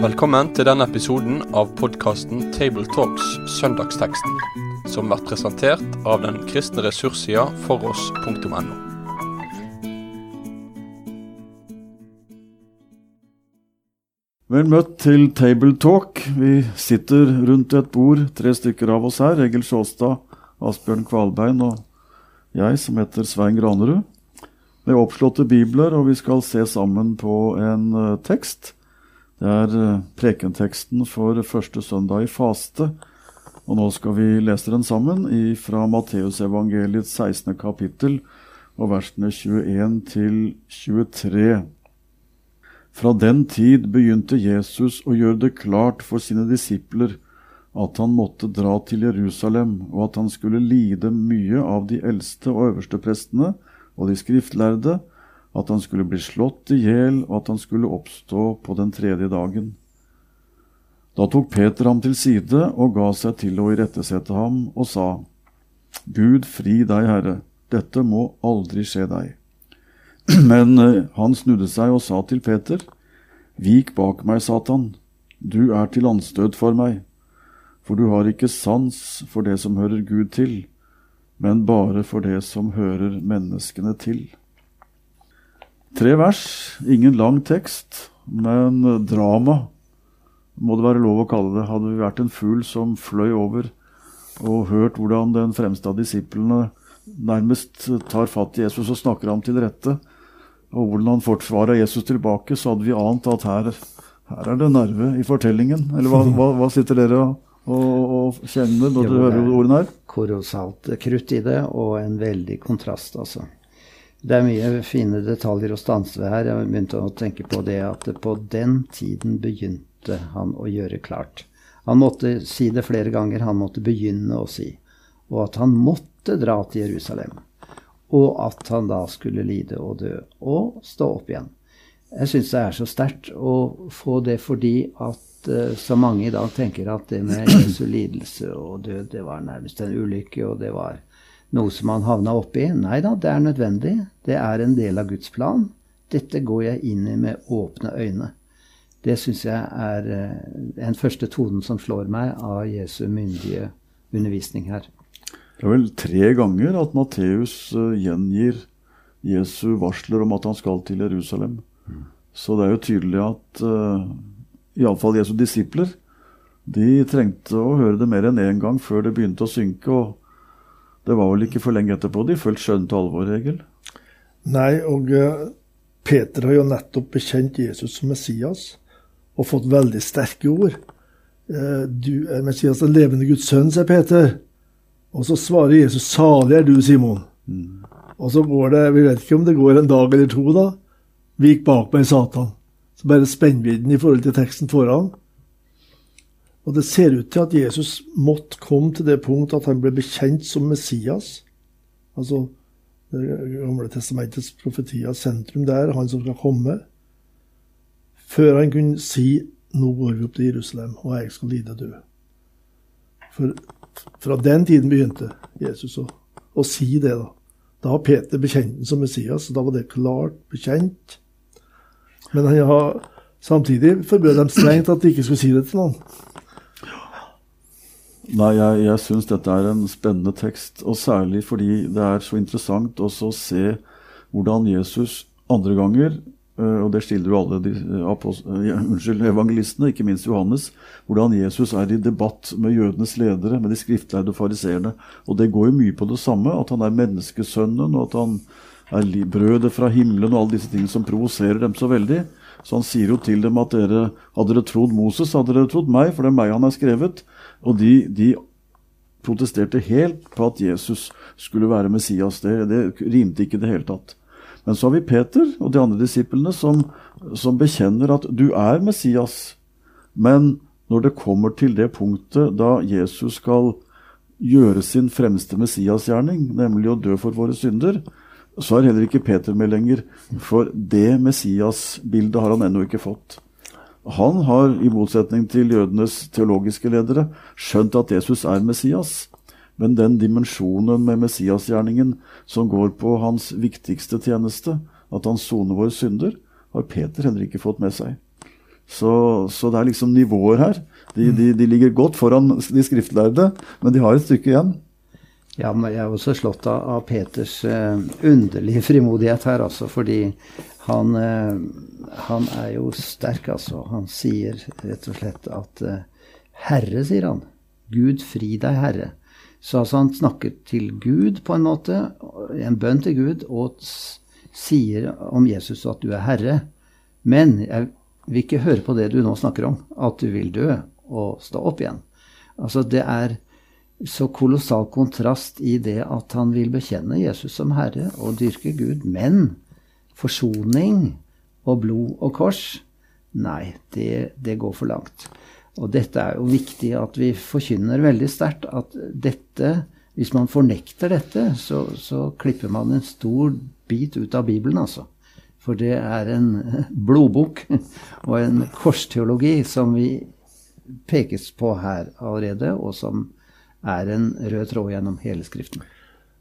Velkommen til denne episoden av podkasten Tabletalks Søndagsteksten, som blir presentert av den kristne ressurssida foross.no. Vel møtt til Tabletalk. Vi sitter rundt et bord, tre stykker av oss her. Egil Sjåstad, Asbjørn Kvalbein og jeg, som heter Svein Granerud. Med oppslåtte bibler, og vi skal se sammen på en uh, tekst. Det er uh, prekenteksten for første søndag i faste. Og nå skal vi lese den sammen fra Matteusevangeliets 16. kapittel og versene 21 til 23. Fra den tid begynte Jesus å gjøre det klart for sine disipler at han måtte dra til Jerusalem, og at han skulle lide mye av de eldste og øverste prestene og de skriftlærde, at han skulle bli slått i hjel, og at han skulle oppstå på den tredje dagen. Da tok Peter ham til side og ga seg til å irettesette ham, og sa, Gud fri deg, Herre, dette må aldri skje deg. Men eh, han snudde seg og sa til Peter, Vik bak meg, Satan, du er til anstøt for meg, for du har ikke sans for det som hører Gud til, men bare for det som hører menneskene til. Tre vers, ingen lang tekst, men drama må det være lov å kalle det. Hadde vi vært en fugl som fløy over og hørt hvordan den fremste av disiplene nærmest tar fatt i Jesus og snakker ham til rette, og hvordan han forsvarer Jesus tilbake, så hadde vi ant at her, her er det nerve i fortellingen. Eller hva, hva, hva sitter dere og, og, og kjenner når dere hører ordene her? Kolossalt krutt i det, og en veldig kontrast, altså. Det er mye fine detaljer å stanse ved her. Jeg begynte å tenke på det at på den tiden begynte han å gjøre klart. Han måtte si det flere ganger. Han måtte begynne å si. Og at han måtte dra til Jerusalem og at han da skulle lide og dø, og stå opp igjen. Jeg syns det er så sterkt å få det fordi at uh, så mange i dag tenker at det med Jesu lidelse og død, det var nærmest en ulykke, og det var noe som han havna oppi. Nei da, det er nødvendig. Det er en del av Guds plan. Dette går jeg inn i med åpne øyne. Det syns jeg er uh, en første tonen som slår meg av Jesu myndige undervisning her. Det er vel tre ganger at Matteus uh, gjengir Jesu varsler om at han skal til Jerusalem. Så det er jo tydelig at uh, iallfall Jesu disipler de trengte å høre det mer enn én gang før det begynte å synke. og Det var vel ikke for lenge etterpå de fullt til alvor, Egil? Nei, og uh, Peter har jo nettopp bekjent Jesus som Messias og fått veldig sterke ord. Uh, du er Messias, den levende Guds sønn, sier Peter. Og så svarer Jesus 'Salig er du, Simon'. Mm. Og så går det Vi vet ikke om det går en dag eller to, da. Vik bak meg, Satan. Så bare spennvidden i forhold til teksten foran. Og det ser ut til at Jesus måtte komme til det punkt at han ble bekjent som Messias. Altså Det gamle testamentets profetier, sentrum der, han som skal komme. Før han kunne si 'Nå går vi opp til Jerusalem, og jeg skal lide dø'. For fra den tiden begynte Jesus å, å si det. Da Da har Peter bekjent den som Messias, og da var det klart bekjent. Men han har samtidig forbød dem strengt at de ikke skulle si det til noen. Nei, jeg, jeg syns dette er en spennende tekst, og særlig fordi det er så interessant også å se hvordan Jesus andre ganger Eh, og det stiller jo alle de, uh, unnskyld, evangelistene, ikke minst Johannes, hvordan Jesus er i debatt med jødenes ledere, med de skriftlærde fariseerne. Og det går jo mye på det samme, at han er menneskesønnen, og at han er brødet fra himmelen, og alle disse tingene som provoserer dem så veldig. Så han sier jo til dem at dere, hadde dere trodd Moses, hadde dere trodd meg, for det er meg han har skrevet. Og de, de protesterte helt på at Jesus skulle være Messias. Det, det rimte ikke i det hele tatt. Men så har vi Peter og de andre disiplene som, som bekjenner at du er Messias. Men når det kommer til det punktet da Jesus skal gjøre sin fremste Messiasgjerning, nemlig å dø for våre synder, så er heller ikke Peter med lenger. For det Messias-bildet har han ennå ikke fått. Han har, i motsetning til jødenes teologiske ledere, skjønt at Jesus er Messias. Men den dimensjonen med Messiasgjerningen som går på hans viktigste tjeneste, at han soner våre synder, har Peter heller ikke fått med seg. Så, så det er liksom nivåer her. De, de, de, ligger godt foran de skriftlærde, men de har et stykke igjen. Ja, men Jeg er også slått av, av Peters uh, underlige frimodighet her, altså. Fordi han, uh, han, er jo sterk, altså. Han sier rett og slett at uh, Herre, sier han. Gud fri deg, Herre. Så altså han snakker til Gud, på en måte, en bønn til Gud, og sier om Jesus at du er Herre. Men jeg vil ikke høre på det du nå snakker om, at du vil dø og stå opp igjen. Altså det er så kolossal kontrast i det at han vil bekjenne Jesus som Herre og dyrke Gud. Men forsoning og blod og kors, nei, det, det går for langt. Og dette er jo viktig at vi forkynner veldig sterkt at dette Hvis man fornekter dette, så, så, klipper man en stor bit ut av Bibelen, altså. For det er en blodbok og en korsteologi som vi pekes på her allerede, og som er en rød tråd gjennom hele Skriften.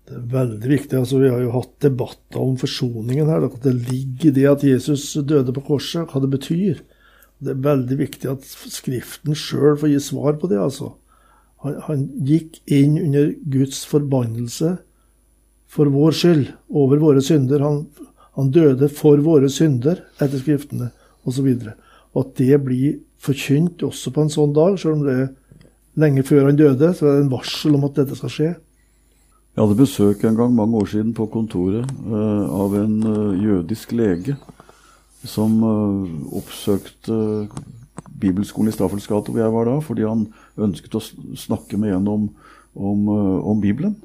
Det er veldig viktig. altså Vi har jo hatt debatter om forsoningen her. At det ligger i det at Jesus døde på korset, hva det betyr. Det er veldig viktig at Skriften sjøl får gi svar på det. altså. Han, han, gikk inn under Guds forbannelse for vår skyld, over våre synder. Han, han døde for våre synder etter Skriftene, osv. Og, og at det blir forkynt også på en sånn dag, selv om det er lenge før han døde, så er det en varsel om at dette skal skje. Jeg hadde besøk en gang mange år siden på kontoret uh, av en uh, jødisk lege som uh, oppsøkte bibelskolen i Staffels gate, hvor jeg var da, fordi han ønsket å snakke med en om, om, om Bibelen.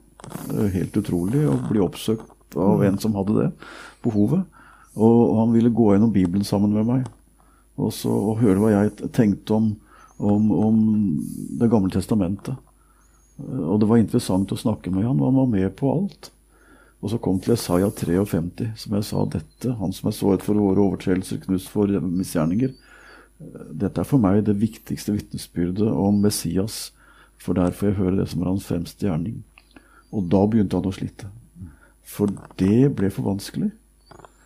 Helt utrolig å bli oppsøkt av en som hadde det behovet. Og, og han ville gå gjennom Bibelen sammen med meg og, så, og høre hva jeg tenkte om om, om Det gamle testamentet. Og det var interessant å snakke med han, og han var med på alt. Og så kom til Jesaja 53, som jeg sa dette, han som er såret for våre overtredelser, knust for misgjerninger. Dette er for meg det viktigste vitnesbyrdet om Messias, for der får jeg høre det som er hans fremste gjerning. Og da begynte han å slite. For det ble for vanskelig.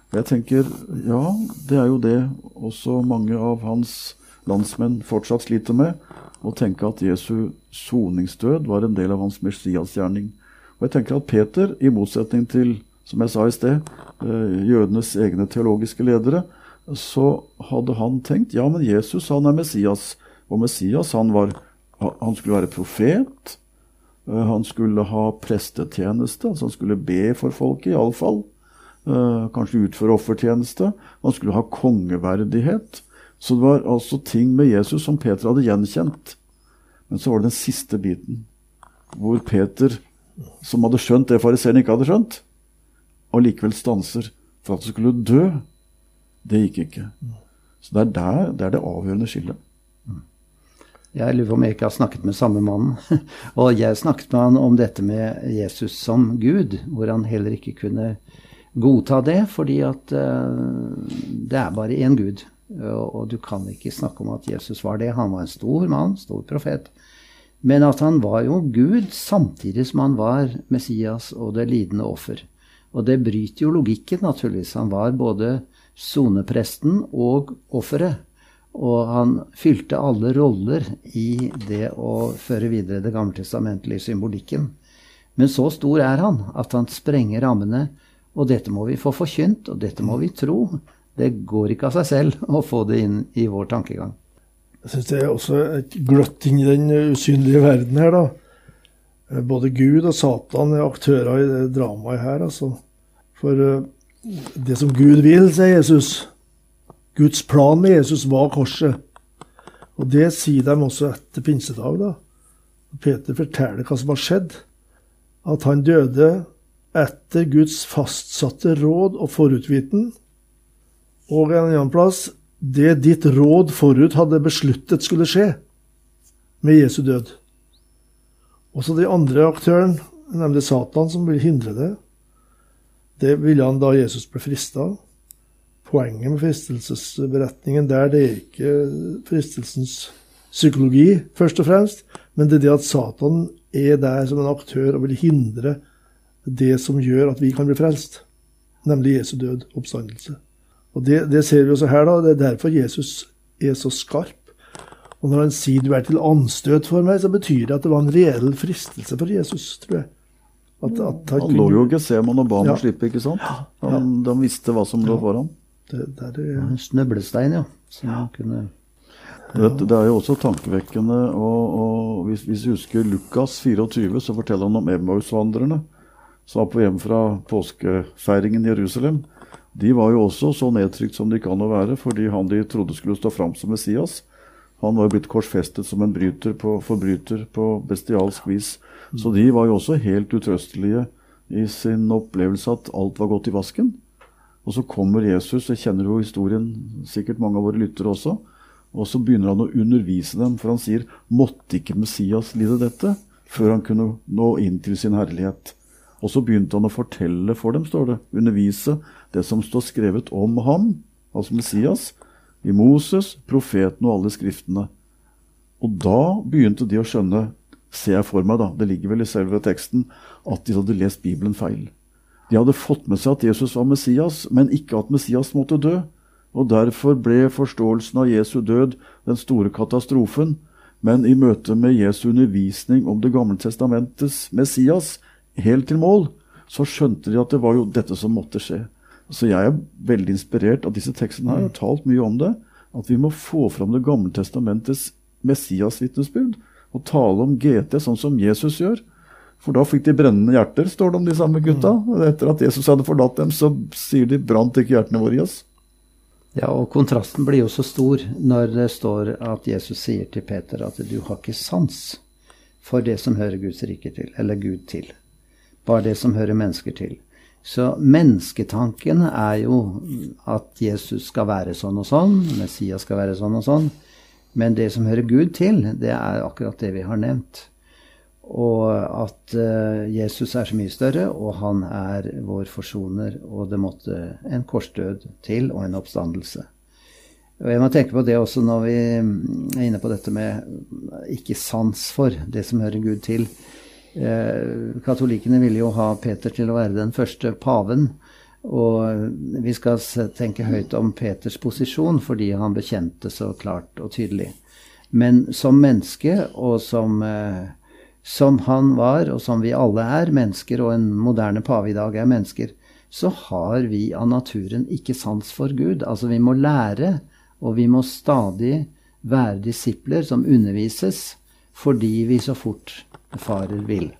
Og jeg tenker, ja, det er jo det også mange av hans landsmenn fortsatt sliter med, å tenke at Jesu soningsdød var en del av hans messiasgjerning. Og jeg tenker at Peter, i motsetning til som jeg sa i sted, eh, jødenes egne teologiske ledere, så hadde han tenkt ja, men Jesus han er Messias. Og Messias han, var, han skulle være profet. Eh, han skulle ha prestetjeneste, altså han skulle be for folket, iallfall. Eh, kanskje utføre offertjeneste. Han skulle ha kongeverdighet. Så det var altså ting med Jesus som Peter hadde gjenkjent. Men så var det den siste biten, hvor Peter, som hadde skjønt det fariseeren ikke hadde skjønt, allikevel stanser for at han skulle dø. Det gikk ikke. Så det er der det er det avgjørende skillet. Jeg lurer på om jeg ikke har snakket med samme mann. og jeg snakket med han om dette med Jesus som Gud, hvor han heller ikke kunne godta det, fordi at uh, det er bare én Gud. Og du kan ikke snakke om at Jesus var det. Han var en stor mann, stor profet. Men at han var jo Gud samtidig som han var Messias og det lidende offer. Og det bryter jo logikken, naturligvis. Han var både sonepresten og offeret. Og han fylte alle roller i det å føre videre det gammeltestamentlige symbolikken. Men så stor er han at han sprenger rammene. Og dette må vi få forkynt, og dette må vi tro. Det går ikke av seg selv å få det inn i vår tankegang. Jeg syns det er også et gløtt inn i den usynlige verden her, da. Både Gud og Satan er aktører i det dramaet her, altså. For eh, det som Gud vil, sier Jesus Guds plan med Jesus var korset. Og det sier de også etter pinsedag, da. Peter forteller hva som har skjedd. At han døde etter Guds fastsatte råd og forutviten og en annen plass det ditt råd forut hadde besluttet skulle skje med Jesu død. Også de andre aktøren, nemlig Satan, som vil hindre det. Det ville han da Jesus ble frista. Poenget med fristelsesberetningen der det er ikke fristelsens psykologi, først og fremst, men det er det at Satan er der som en aktør og vil hindre det som gjør at vi kan bli frelst, nemlig Jesu død oppstandelse. Og det, det, ser vi også her, da. Det er derfor Jesus er så skarp. Og når han sier 'du er til anstøt for meg', så betyr det at det var en reell fristelse for Jesus, tror jeg. At, at han, han lå jo ikke Seman og ba om ja. å slippe, ikke sant? Han, ja. De visste hva som lå ja. foran. Det, det er, en snøblestein, ja. Som ja. kunne Vet, det er jo også tankevekkende. og, og hvis, hvis, vi husker Lukas 24, så forteller han om Emmaus-vandrerne som var på hjem fra påskefeiringen i Jerusalem. De var jo også så nedtrykt som de kan å være, fordi han de trodde skulle stå fram som Messias, han var jo blitt korsfestet som en bryter på, forbryter på bestialsk vis. Så de var jo også helt utrøstelige i sin opplevelse at alt var gått i vasken. Og så kommer Jesus, jeg kjenner jo historien, sikkert mange av våre lyttere også, og så begynner han å undervise dem, for han sier måtte ikke Messias lide dette før han kunne nå inn til sin herlighet? Og så begynte han å fortelle for dem, står det, undervise det som står skrevet om ham, altså Messias, i Moses, profeten og alle skriftene. Og da begynte de å skjønne, ser jeg for meg, da, det ligger vel i selve teksten, at de hadde lest Bibelen feil. De hadde fått med seg at Jesus var Messias, men ikke at Messias måtte dø. Og Derfor ble forståelsen av Jesu død den store katastrofen. Men i møte med Jesu undervisning om Det gamle testamentets Messias, helt til mål, så skjønte de at det var jo dette som måtte skje. Så jeg er veldig inspirert av disse tekstene her. Jeg har talt mye om det. At vi må få fram Det gamle testamentets Messias-vitnesbyrd. Og tale om GT sånn som Jesus gjør. For da fikk de brennende hjerter, står det om de samme gutta. Og etter at Jesus hadde forlatt dem, så sier de 'brant ikke hjertene våre i oss'. Ja, og kontrasten blir jo så stor når det står at Jesus sier til Peter at du har ikke sans for det som hører Guds rike til, eller Gud til. Bare det som hører mennesker til. Så mennesketanken er jo at Jesus skal være sånn og sånn, Messias skal være sånn og sånn. Men det som hører Gud til, det er akkurat det vi har nevnt. Og at uh, Jesus er så mye større, og han er vår forsoner. Og det måtte en korsdød til, og en oppstandelse. Og jeg må tenke på det også når vi er inne på dette med ikke sans for det som hører Gud til. Uh, katolikkene ville jo ha Peter til å være den første paven. Og vi skal tenke høyt om Peters posisjon fordi han bekjente så klart og tydelig. Men som menneske og som uh, som han var, og som vi alle er, mennesker, og en moderne pave i dag er mennesker, så har vi av naturen ikke sans for Gud. Altså vi må lære, og vi må stadig være disipler som undervises, fordi vi så fort farer vil.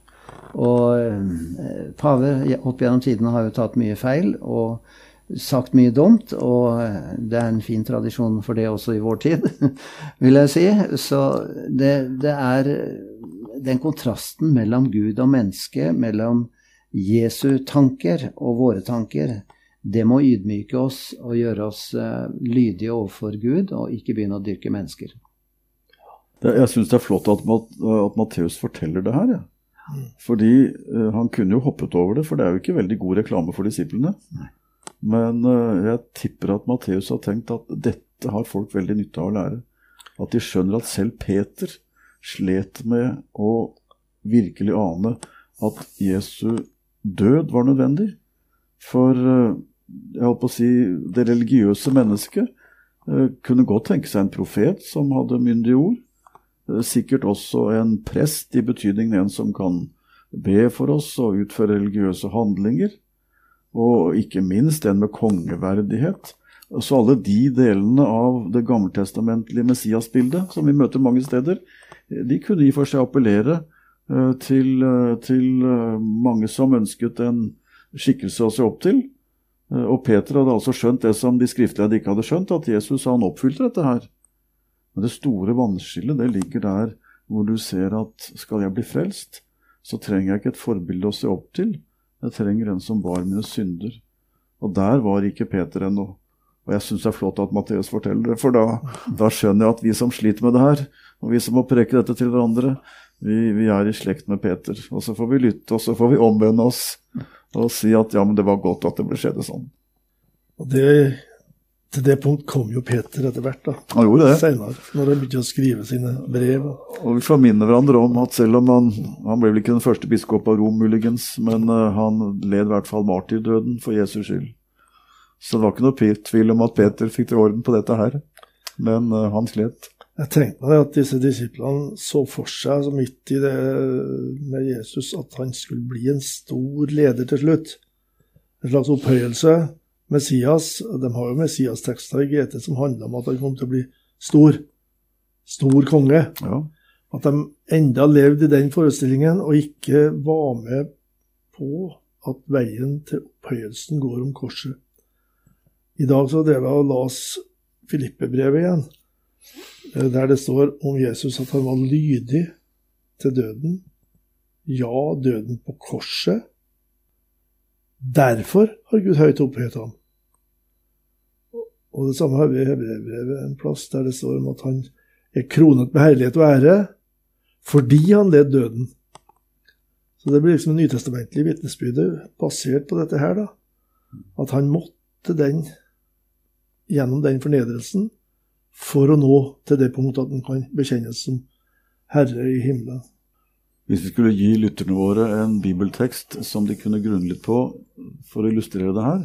Og eh, pave opp gjennom tidene har jo tatt mye feil og sagt mye dumt, og det er en fin tradisjon for det også i vår tid, vil jeg si. Så det, det er den kontrasten mellom Gud og menneske, mellom Jesu tanker og våre tanker, det må ydmyke oss og gjøre oss uh, lydige overfor Gud, og ikke begynne å dyrke mennesker. Det, jeg syns det er flott at, at Matteus forteller det her. Ja. Mm. Fordi uh, han kunne jo hoppet over det, for det er jo ikke veldig god reklame for disiplene. Nei. Men uh, jeg tipper at Matteus har tenkt at dette har folk veldig nytte av å lære. At de skjønner at selv Peter slet med å virkelig ane at Jesu død var nødvendig. For uh, jeg holdt på å si, det religiøse mennesket kunne godt tenke seg en profet som hadde myndige ord. Eh, sikkert også en prest, i betydningen en som kan be for oss og utføre religiøse handlinger. Og ikke minst en med kongeverdighet. Så alle de delene av det gammeltestamentlige Messias-bildet som vi møter mange steder, de kunne i og for seg appellere eh, til, eh, til, eh, mange som ønsket en skikkelse å se opp til. Og Peter hadde altså skjønt det som de skriftlige ikke hadde skjønt, at Jesus han oppfylte dette her. Men det store vannskillet det ligger der hvor du ser at skal jeg bli frelst, så trenger jeg ikke et forbilde å se opp til. Jeg trenger en som bar mine synder. Og der var ikke Peter ennå. Og jeg syns det er flott at Matteus forteller det, for da, da, skjønner jeg at vi som sliter med det her, og vi som må preke dette til hverandre, vi, vi, er i slekt med Peter. Og så får vi lytte, og så får vi omvende oss og si at ja, men det var godt at det ble skjedd sånn. Og det til det punkt kom jo Peter etter hvert, da. Han gjorde det. Senere, når han begynte å skrive sine brev. Og vi får minne hverandre om at selv om han, han ble vel ikke den første biskop av Rom, muligens, men uh, han led i hvert fall martyrdøden for Jesus skyld. Så det var ikke noe tvil om at Peter fikk til orden på dette her. Men uh, han slet. Jeg tenkte meg at disse disiplene så for seg, så midt i det med Jesus, at han skulle bli en stor leder til slutt. En slags opphøyelse. Messias De har jo Messias-tekster i GT som handler om at han kom til å bli stor. Stor konge. Ja. At de enda levde i den forestillingen og ikke var med på at veien til opphøyelsen går om korset. I dag så drev jeg og las Filippe-brevet igjen, eh, der det står om Jesus at han var lydig til døden. Ja, døden på korset. Derfor har Gud høyt opphøyet ham. Og det samme har vi i Hebreerbrevet, en plass der det står om at han er kronet med herlighet og ære fordi han led døden. Så det blir liksom en nytestamentlig vitnesbyrde basert på dette her, da. At han måtte den gjennom den fornedrelsen for å nå til det punktet at han kan bekjennes som Herre i himmelen. Hvis vi skulle gi lytterne våre en bibeltekst som de kunne grunne litt på for å illustrere det her,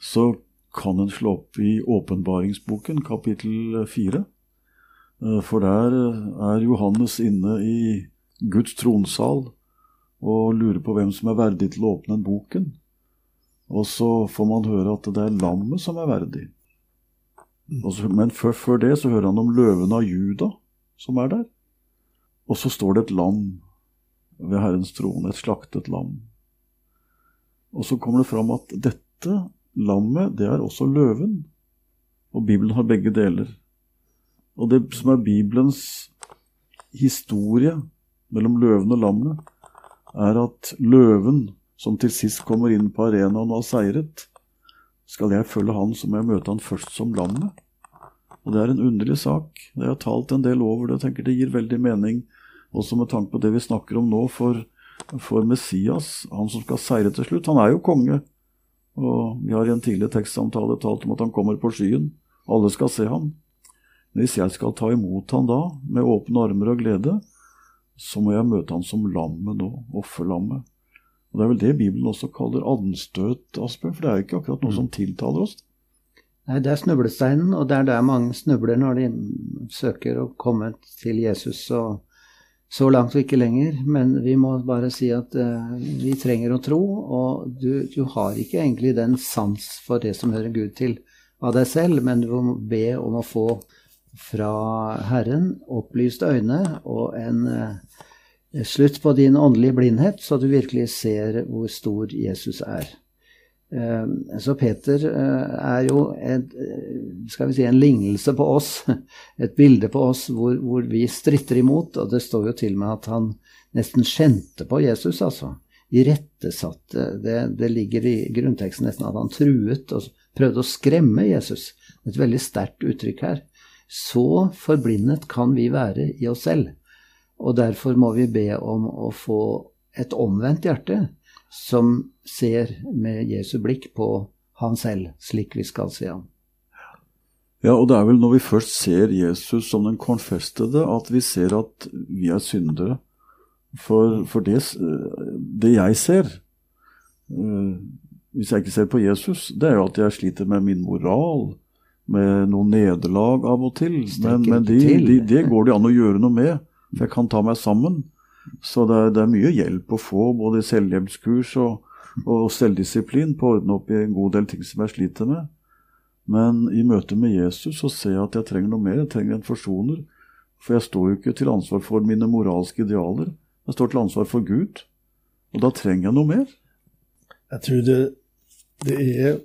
så kan en slå opp i åpenbaringsboken, kapittel fire. Eh, for der er Johannes inne i Guds tronsal og lurer på hvem som er verdig til å åpne boken. Og så får man høre at det er lammet som er verdig. Men før, før, det så hører han om løven av Juda som er der. Og så står det et lam ved Herrens trone, et slaktet lam. Og så kommer det fram at dette lammet, det er også løven. Og Bibelen har begge deler. Og det som er Bibelens historie mellom løven og lammet, er at løven, som til sist kommer inn på arenaen og har seiret, skal jeg følge han, så må jeg møte han først som lammet. Og det er en underlig sak. Jeg har talt en del over det Jeg tenker det gir veldig mening, også med tanke på det vi snakker om nå, for, for Messias, han som skal seire til slutt. Han er jo konge, og vi har i en tidligere tekstsamtale talt om at han kommer på skyen. Alle skal se ham. Men hvis jeg skal ta imot ham da, med åpne armer og glede, så må jeg møte ham som lammet nå, offerlammet. Og Det er vel det Bibelen også kaller anstøt, Asbjørn, for det er jo ikke akkurat noe som tiltaler oss. Nei, det er snublesteinen, og det er der mange snubler når de søker å komme til Jesus. og så langt og ikke lenger, men vi må bare si at uh, vi trenger å tro, og du, du, har ikke egentlig den sans for det som hører Gud til av deg selv, men du må be om å få fra Herren opplyste øyne og en uh, slutt på din åndelige blindhet, så du virkelig ser hvor stor Jesus er. Eh, så Peter eh, er jo et, eh, skal vi si, en lignelse på oss, et bilde på oss hvor, hvor, vi stritter imot. Og det står jo til med at han nesten skjente på Jesus, altså. Irettesatte. Det, det ligger i grunnteksten nesten at han truet og prøvde å skremme Jesus. Et veldig sterkt uttrykk her. Så forblindet kan vi være i oss selv. Og derfor må vi be om å få et omvendt hjerte som ser med Jesu blikk på han selv, slik vi skal se ham. Ja, og det er vel når vi først ser Jesus som den konfestede, at vi ser at vi er syndere. For, for det, det, jeg ser, uh, hvis jeg ikke ser på Jesus, det er jo at jeg sliter med min moral, med noen nederlag av og til. Men, men de, de, det går det an å gjøre noe med, for jeg kan ta meg sammen. Så det det er, mye hjelp å få, både selvhjelpskurs og, og selvdisiplin, på å ordne opp i en god del ting som jeg sliter med. Men i møte med Jesus så ser jeg at jeg trenger noe mer. Jeg trenger en forsoner. For jeg står jo ikke til ansvar for mine moralske idealer. Jeg står til ansvar for Gud. Og da trenger jeg noe mer. Jeg tror det, det er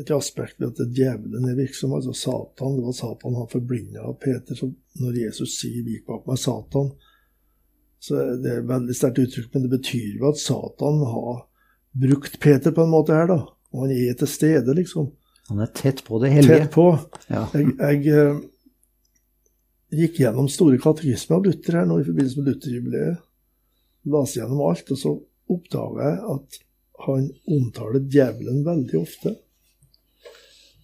et aspekt ved at djevelen er virksom. altså Satan, Det var Satan han forblinda Peter. Så når Jesus sier 'vik bak meg, Satan', så Det er veldig sterkt uttrykk, men det betyr jo at Satan har brukt Peter på en måte her, da. Og han er til stede, liksom. Han er tett på det hellige. Tett på. Ja. Jeg, jeg uh, gikk gjennom store katekismer av Luther her nå i forbindelse med Lutherjubileet. Leste gjennom alt, og så oppdaga jeg at han omtaler djevelen veldig ofte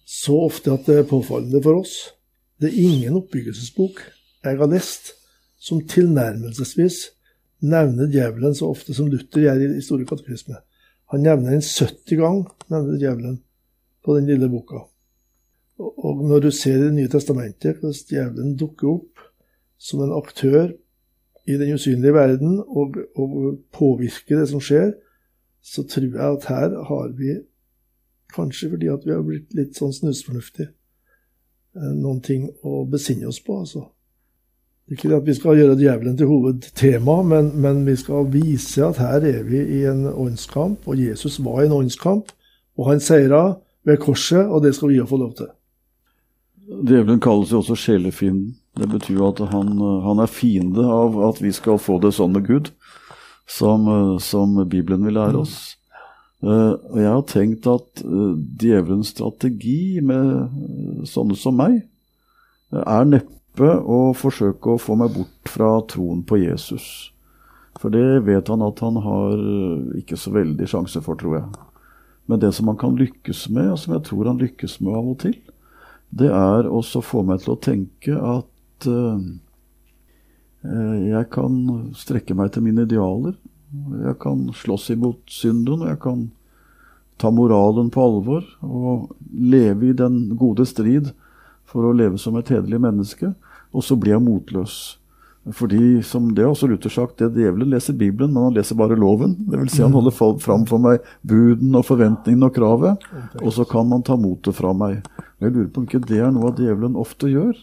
så ofte at det er påfallende for oss. Det er ingen oppbyggelsesbok jeg har lest som tilnærmelsesvis nevner djevelen så ofte som Luther gjør i Store katekisme. Han nevner den 70 ganger, nevner djevelen, på den lille boka. Og når du ser i Det nye testamentet hvordan djevelen dukker opp som en aktør i den usynlige verden og, og påvirker det som skjer, så tror jeg at her har vi, kanskje fordi at vi har blitt litt sånn snusfornuftige, eh, noen ting å besinne oss på, altså. Det er ikke det at vi skal gjøre djevelen til hovedtema, men, men, vi skal vise at her er vi i en åndskamp, og Jesus var i en åndskamp, og han seira ved korset, og det skal vi jo få lov til. Djevelen kalles jo også sjelefienden. Det betyr jo at han, han, er fiende av at vi skal få det sånn med Gud, som, som Bibelen vil lære oss. Uh, og jeg har tenkt at uh, djevelens strategi med sånne som meg, er neppe å forsøke å få meg bort fra troen på Jesus. For det vet han at han har ikke så veldig sjanse for, tror jeg. Men det som han kan lykkes med, og som jeg tror han lykkes med av og til, det er også å få meg til å tenke at uh, jeg kan strekke meg til mine idealer. Jeg kan slåss imot synden, og jeg kan ta moralen på alvor og leve i den gode strid for å leve som et hederlig menneske. Og så blir jeg motløs. Fordi, som det har også Luther sagt, det djevelen leser Bibelen, men han leser bare loven. Det vil si han holder fram for meg buden og forventningene og kravet, og så kan man ta motet fra meg. Jeg lurer på om ikke det er noe av djevelen ofte gjør.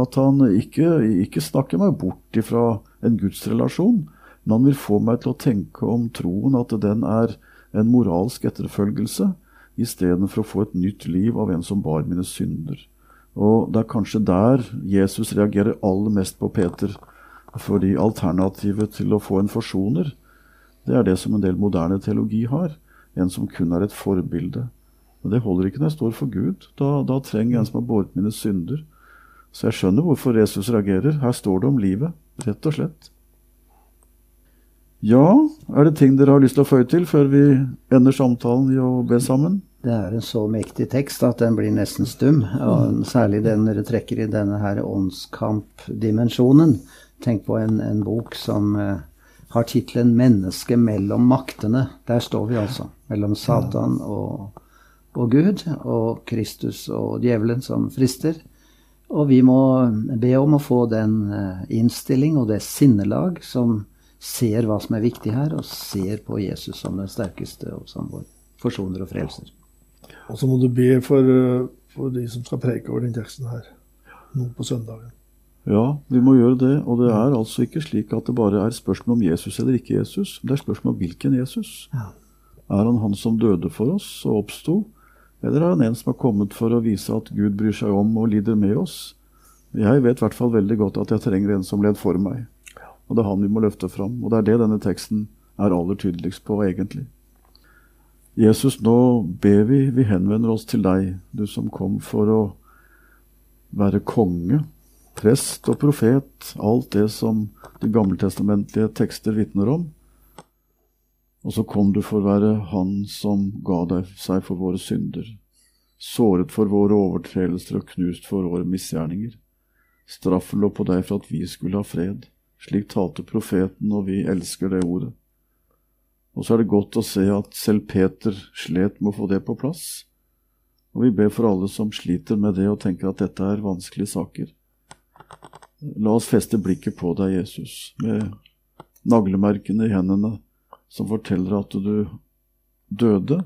At han ikke, ikke snakker meg bort ifra en gudsrelasjon, men han vil få meg til å tenke om troen at den er en moralsk etterfølgelse, istedenfor å få et nytt liv av en som bar mine synder. Og det er kanskje der Jesus reagerer aller mest på Peter. Fordi alternativet til å få en forsoner, det er det som en del moderne teologi har. En som kun er et forbilde. Men det holder ikke når jeg står for Gud. Da, da trenger jeg en som har båret mine synder. Så jeg skjønner hvorfor Jesus reagerer. Her står det om livet, rett og slett. Ja, er det ting dere har lyst til å føye til før vi ender samtalen i å be sammen? Det er en så mektig tekst at den blir nesten stum. Og særlig den dere trekker i denne her åndskampdimensjonen. Tenk på en, en bok som uh, har tittelen 'Mennesket mellom maktene'. Der står vi altså. Mellom Satan og, og Gud, og Kristus og djevelen som frister. Og vi må be om å få den uh, innstilling og det sinnelag som ser hva som er viktig her, og ser på Jesus som den sterkeste og som vår forsoner og frelser. Og så må du be for, eh, for de som skal preke over den teksten her nå på søndagen. Ja, vi må gjøre det. Og det er altså ikke slik at det bare er spørsmål om Jesus eller ikke Jesus. Det er spørsmål om hvilken Jesus. Ja. Er han han som døde for oss og oppsto? Eller er han en som har kommet for å vise at Gud bryr seg om og lider med oss? Jeg vet i hvert fall veldig godt at jeg trenger en som led for meg. Og det er han vi må løfte fram. Og det er det denne teksten er aller tydeligst på, egentlig. Jesus, nå ber vi, vi henvender oss til deg, du som kom for å være konge prest og profet, alt det som de gammeltestamentlige tekster vitner om. Og så kom du for å være Han som ga deg seg for våre synder, såret for våre overtredelser og knust for våre misgjerninger. Straffen lå på deg for at vi skulle ha fred. Slik talte profeten, og vi elsker det ordet. Og så er det godt å se at selv Peter slet med å få det på plass. Og vi ber for alle som sliter med det og tenker at dette er vanskelige saker. La oss feste blikket på deg, Jesus, med naglemerkene i hendene som forteller at du døde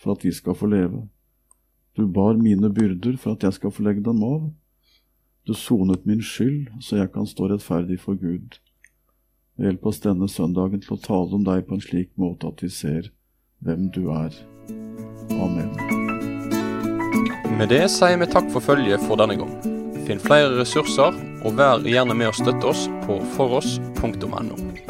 for at vi skal få leve. Du bar mine byrder for at jeg skal få legge dem av. Du sonet min skyld, så jeg kan stå rettferdig for Gud. Hjelp oss denne søndagen til å tale om deg på en slik måte at vi ser hvem du er. Amen. Med det sier vi takk for følget for denne gang. Finn flere ressurser, og vær gjerne med å støtte oss på foross.no.